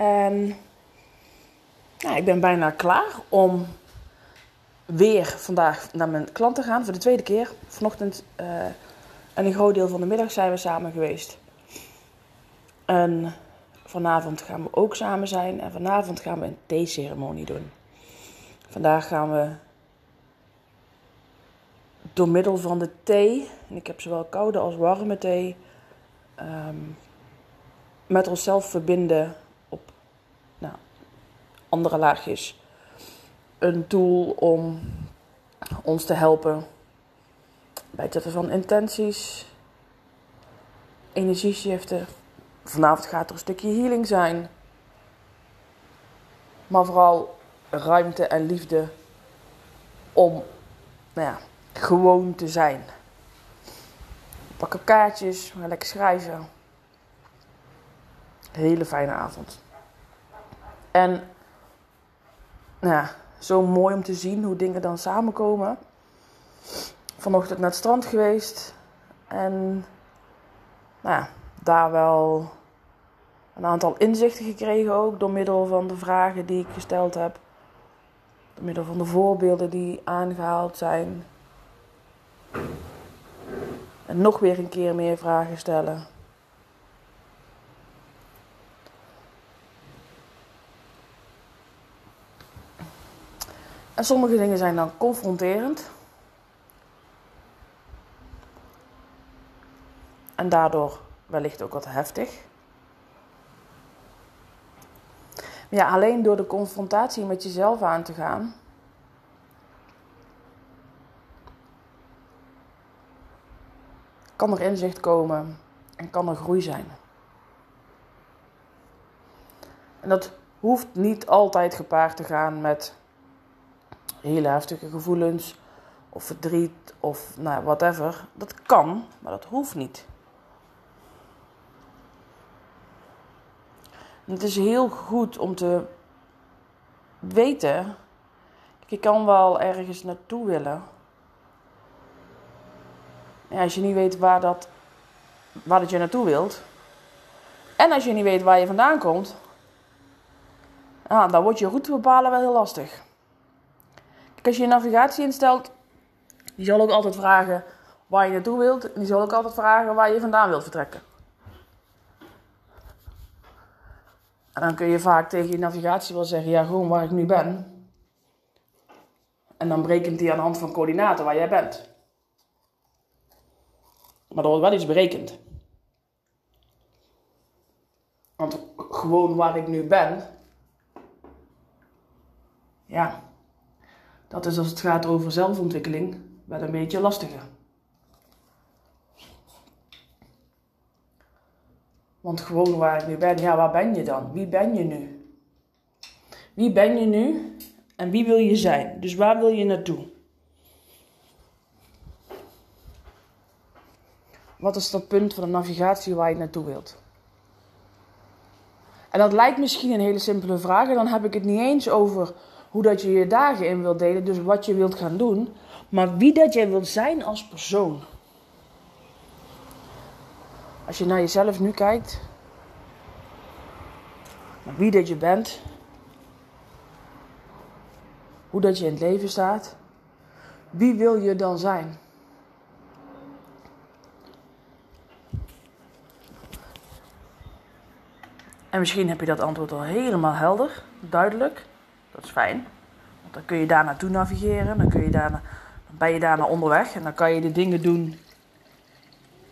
en nou, ik ben bijna klaar om weer vandaag naar mijn klant te gaan voor de tweede keer. Vanochtend uh, en een groot deel van de middag zijn we samen geweest. En vanavond gaan we ook samen zijn en vanavond gaan we een theeceremonie doen. Vandaag gaan we door middel van de thee, en ik heb zowel koude als warme thee, um, met onszelf verbinden andere laagjes. Een tool om ons te helpen bij het zetten van intenties, energieshiften. Vanavond gaat er een stukje healing zijn. Maar vooral ruimte en liefde om nou ja, gewoon te zijn. Pak op kaartjes, lekker schrijven. Hele fijne avond. En nou zo mooi om te zien hoe dingen dan samenkomen. Vanochtend naar het strand geweest. En nou daar wel een aantal inzichten gekregen ook. Door middel van de vragen die ik gesteld heb. Door middel van de voorbeelden die aangehaald zijn. En nog weer een keer meer vragen stellen. En sommige dingen zijn dan confronterend. En daardoor wellicht ook wat heftig. Ja, alleen door de confrontatie met jezelf aan te gaan. Kan er inzicht komen en kan er groei zijn. En dat hoeft niet altijd gepaard te gaan met hele heftige gevoelens of verdriet of nou, whatever. Dat kan, maar dat hoeft niet. het is heel goed om te weten. Je kan wel ergens naartoe willen. Ja, als je niet weet waar dat, waar dat je naartoe wilt. En als je niet weet waar je vandaan komt. dan wordt je route bepalen wel heel lastig. Als je je navigatie instelt. Die zal ook altijd vragen waar je naartoe wilt. En die zal ook altijd vragen waar je vandaan wilt vertrekken. En dan kun je vaak tegen je navigatie wel zeggen, ja, gewoon waar ik nu ben. En dan berekent die aan de hand van coördinaten waar jij bent. Maar er wordt wel iets berekend. Want gewoon waar ik nu ben, ja, dat is als het gaat over zelfontwikkeling wel een beetje lastiger. Want gewoon waar ik nu ben, ja, waar ben je dan? Wie ben je nu? Wie ben je nu en wie wil je zijn? Dus waar wil je naartoe? Wat is dat punt van de navigatie waar je naartoe wilt? En dat lijkt misschien een hele simpele vraag. En dan heb ik het niet eens over hoe dat je je dagen in wilt delen. Dus wat je wilt gaan doen. Maar wie dat jij wilt zijn als persoon. Als je naar jezelf nu kijkt, naar wie dat je bent, hoe dat je in het leven staat, wie wil je dan zijn? En misschien heb je dat antwoord al helemaal helder, duidelijk. Dat is fijn. Dan kun je daar naartoe navigeren. Dan, kun je daar, dan ben je daarna onderweg. En dan kan je de dingen doen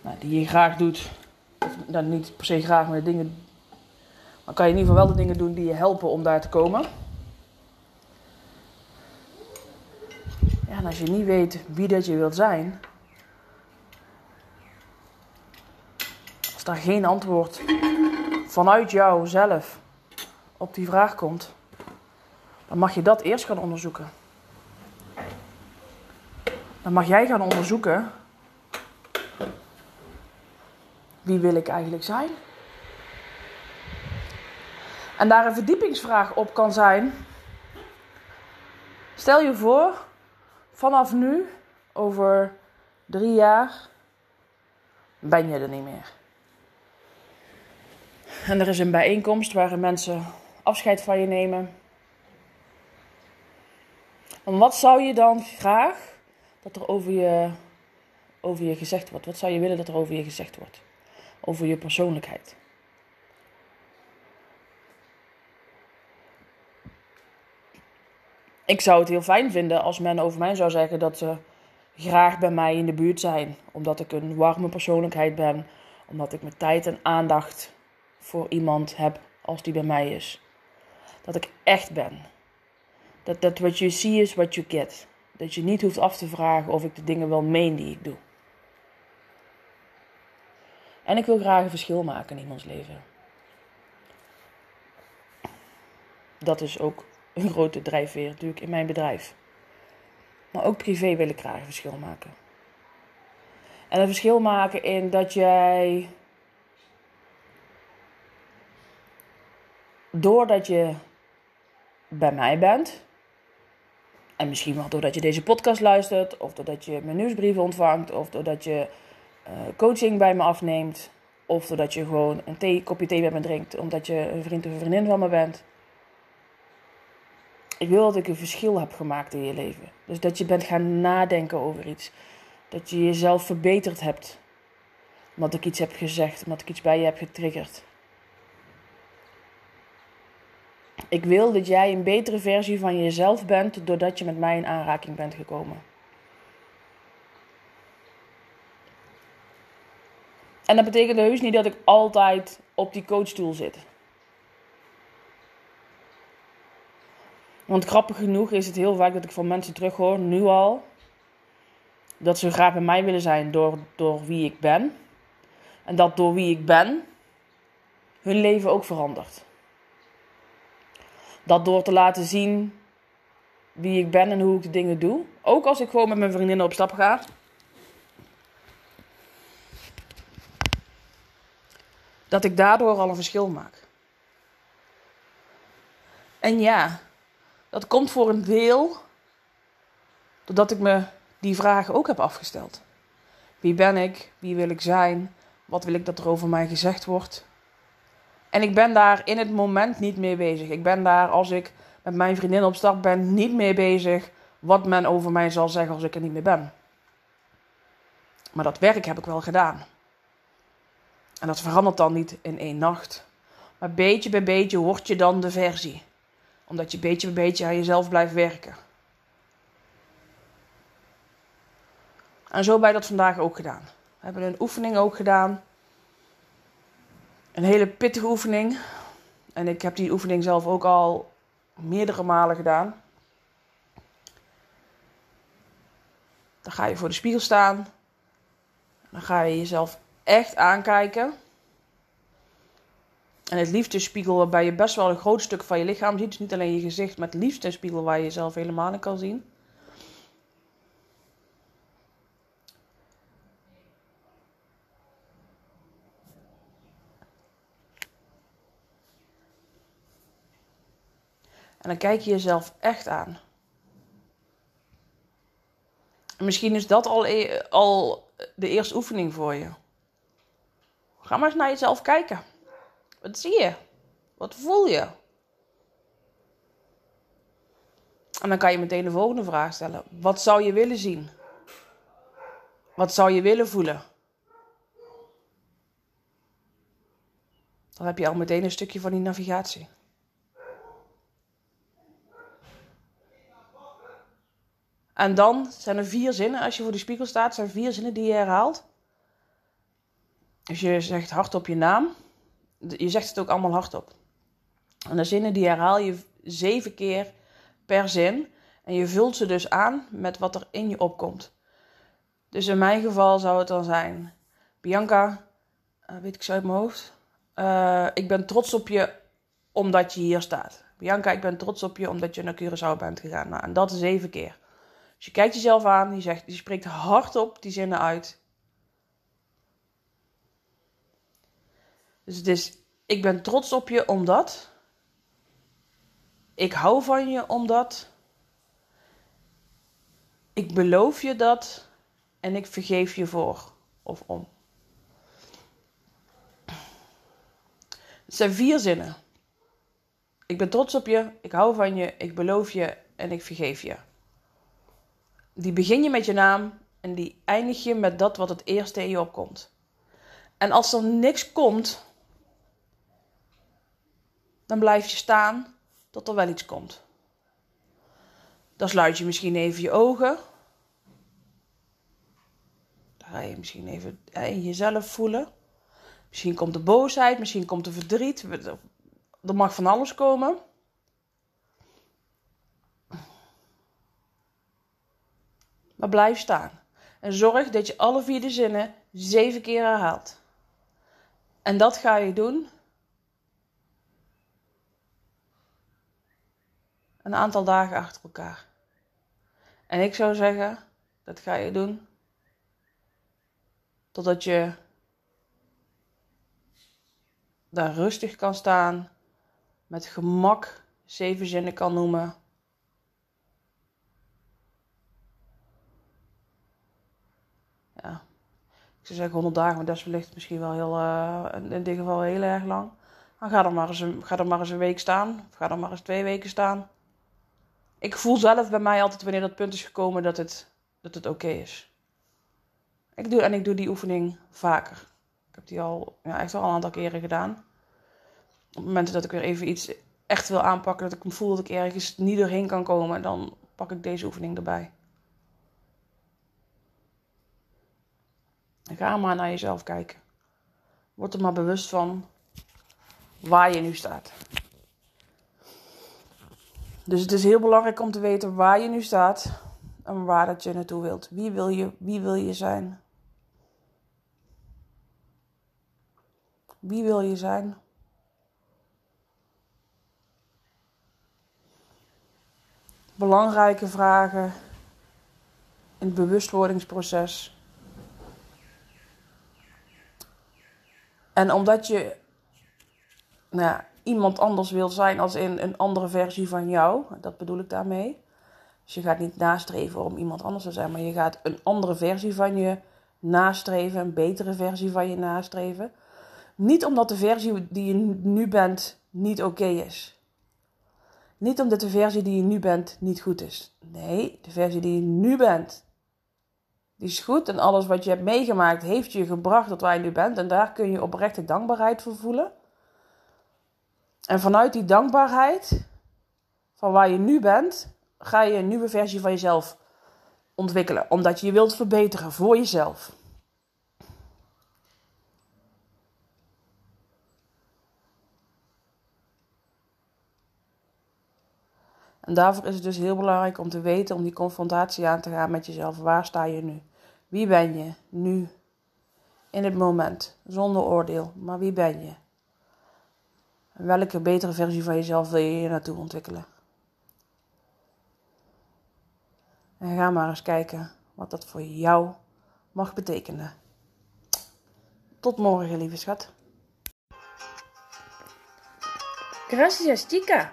nou, die je graag doet. Of nou, niet per se graag, maar de dingen. Dan kan je in ieder geval wel de dingen doen die je helpen om daar te komen. Ja, en als je niet weet wie dat je wilt zijn. Als daar geen antwoord vanuit jou zelf op die vraag komt, dan mag je dat eerst gaan onderzoeken. Dan mag jij gaan onderzoeken wie wil ik eigenlijk zijn? En daar een verdiepingsvraag op kan zijn. Stel je voor, vanaf nu, over drie jaar, ben je er niet meer. En er is een bijeenkomst waarin mensen afscheid van je nemen. En wat zou je dan graag dat er over je, over je gezegd wordt? Wat zou je willen dat er over je gezegd wordt? Over je persoonlijkheid. Ik zou het heel fijn vinden als men over mij zou zeggen dat ze graag bij mij in de buurt zijn. Omdat ik een warme persoonlijkheid ben. Omdat ik mijn tijd en aandacht voor iemand heb als die bij mij is. Dat ik echt ben. Dat, dat what you see is what you get. Dat je niet hoeft af te vragen of ik de dingen wel meen die ik doe. En ik wil graag een verschil maken in iemands leven. Dat is ook een grote drijfveer natuurlijk in mijn bedrijf. Maar ook privé wil ik graag een verschil maken. En een verschil maken in dat jij doordat je bij mij bent, en misschien wel doordat je deze podcast luistert, of doordat je mijn nieuwsbrieven ontvangt, of doordat je uh, coaching bij me afneemt, of doordat je gewoon een thee, kopje thee met me drinkt, omdat je een vriend of een vriendin van me bent. Ik wil dat ik een verschil heb gemaakt in je leven. Dus dat je bent gaan nadenken over iets. Dat je jezelf verbeterd hebt. Omdat ik iets heb gezegd, omdat ik iets bij je heb getriggerd. Ik wil dat jij een betere versie van jezelf bent doordat je met mij in aanraking bent gekomen. En dat betekent heus niet dat ik altijd op die coachstoel zit. Want grappig genoeg is het heel vaak dat ik van mensen terughoor, nu al, dat ze graag bij mij willen zijn door, door wie ik ben. En dat door wie ik ben hun leven ook verandert. Dat door te laten zien wie ik ben en hoe ik de dingen doe. Ook als ik gewoon met mijn vriendinnen op stap ga. Dat ik daardoor al een verschil maak. En ja, dat komt voor een deel doordat ik me die vragen ook heb afgesteld. Wie ben ik? Wie wil ik zijn? Wat wil ik dat er over mij gezegd wordt? En ik ben daar in het moment niet mee bezig. Ik ben daar als ik met mijn vriendin op stap ben niet mee bezig wat men over mij zal zeggen als ik er niet meer ben. Maar dat werk heb ik wel gedaan. En dat verandert dan niet in één nacht. Maar beetje bij beetje word je dan de versie. Omdat je beetje bij beetje aan jezelf blijft werken. En zo bij dat vandaag ook gedaan. We hebben een oefening ook gedaan een hele pittige oefening. En ik heb die oefening zelf ook al meerdere malen gedaan. Dan ga je voor de spiegel staan. Dan ga je jezelf echt aankijken. En het liefst een spiegel waarbij je best wel een groot stuk van je lichaam ziet. Dus niet alleen je gezicht, maar het liefst spiegel waar je jezelf helemaal in kan zien. En dan kijk je jezelf echt aan. En misschien is dat al, e- al de eerste oefening voor je. Ga maar eens naar jezelf kijken. Wat zie je? Wat voel je? En dan kan je meteen de volgende vraag stellen. Wat zou je willen zien? Wat zou je willen voelen? Dan heb je al meteen een stukje van die navigatie. En dan zijn er vier zinnen, als je voor de spiegel staat, zijn vier zinnen die je herhaalt. Dus je zegt hardop je naam. Je zegt het ook allemaal hardop. En de zinnen die herhaal je zeven keer per zin. En je vult ze dus aan met wat er in je opkomt. Dus in mijn geval zou het dan zijn: Bianca, uh, weet ik zo uit mijn hoofd. Uh, ik ben trots op je omdat je hier staat. Bianca, ik ben trots op je omdat je naar Curaçao bent gegaan. Nou, en dat zeven keer. Dus je kijkt jezelf aan, je, zegt, je spreekt hardop die zinnen uit. Dus het is, ik ben trots op je omdat. Ik hou van je omdat. Ik beloof je dat en ik vergeef je voor of om. Het zijn vier zinnen. Ik ben trots op je, ik hou van je, ik beloof je en ik vergeef je. Die begin je met je naam en die eindig je met dat wat het eerste in je opkomt. En als er niks komt, dan blijf je staan tot er wel iets komt. Dan sluit je misschien even je ogen. Dan ga je misschien even in jezelf voelen. Misschien komt de boosheid, misschien komt de verdriet. Er mag van alles komen. Blijf staan. En zorg dat je alle vier de zinnen zeven keer herhaalt. En dat ga je doen een aantal dagen achter elkaar. En ik zou zeggen, dat ga je doen totdat je daar rustig kan staan, met gemak zeven zinnen kan noemen. Ik zou zeggen 100 dagen, maar dat is wellicht misschien wel heel, uh, in dit geval heel erg lang. Dan ga er, maar eens een, maar een week staan, of ga er maar eens twee weken staan ik voel zelf bij mij altijd wanneer dat punt is gekomen dat het, dat het oké is. Ik doe, en ik doe die oefening vaker. Ik heb die al ja, echt al een aantal keren gedaan. Op momenten dat ik weer even iets echt wil aanpakken, dat ik voel dat ik ergens niet doorheen kan komen, dan pak ik deze oefening erbij. Ga maar naar jezelf kijken. Word er maar bewust van waar je nu staat. Dus het is heel belangrijk om te weten waar je nu staat en waar dat je naartoe wilt. Wie wil je, wie wil je zijn? Wie wil je zijn? Belangrijke vragen in het bewustwordingsproces. En omdat je nou, iemand anders wil zijn als in een andere versie van jou. Dat bedoel ik daarmee. Dus je gaat niet nastreven om iemand anders te zijn, maar je gaat een andere versie van je nastreven, een betere versie van je nastreven. Niet omdat de versie die je nu bent niet oké is. Niet omdat de versie die je nu bent niet goed is. Nee, de versie die je nu bent, die is goed. En alles wat je hebt meegemaakt heeft je gebracht tot waar je nu bent. En daar kun je oprechte dankbaarheid voor voelen. En vanuit die dankbaarheid van waar je nu bent, ga je een nieuwe versie van jezelf ontwikkelen. Omdat je je wilt verbeteren voor jezelf. En daarvoor is het dus heel belangrijk om te weten, om die confrontatie aan te gaan met jezelf. Waar sta je nu? Wie ben je nu? In het moment, zonder oordeel. Maar wie ben je? welke betere versie van jezelf wil je hier naartoe ontwikkelen? En ga maar eens kijken wat dat voor jou mag betekenen. Tot morgen, lieve schat. Gracias, chica.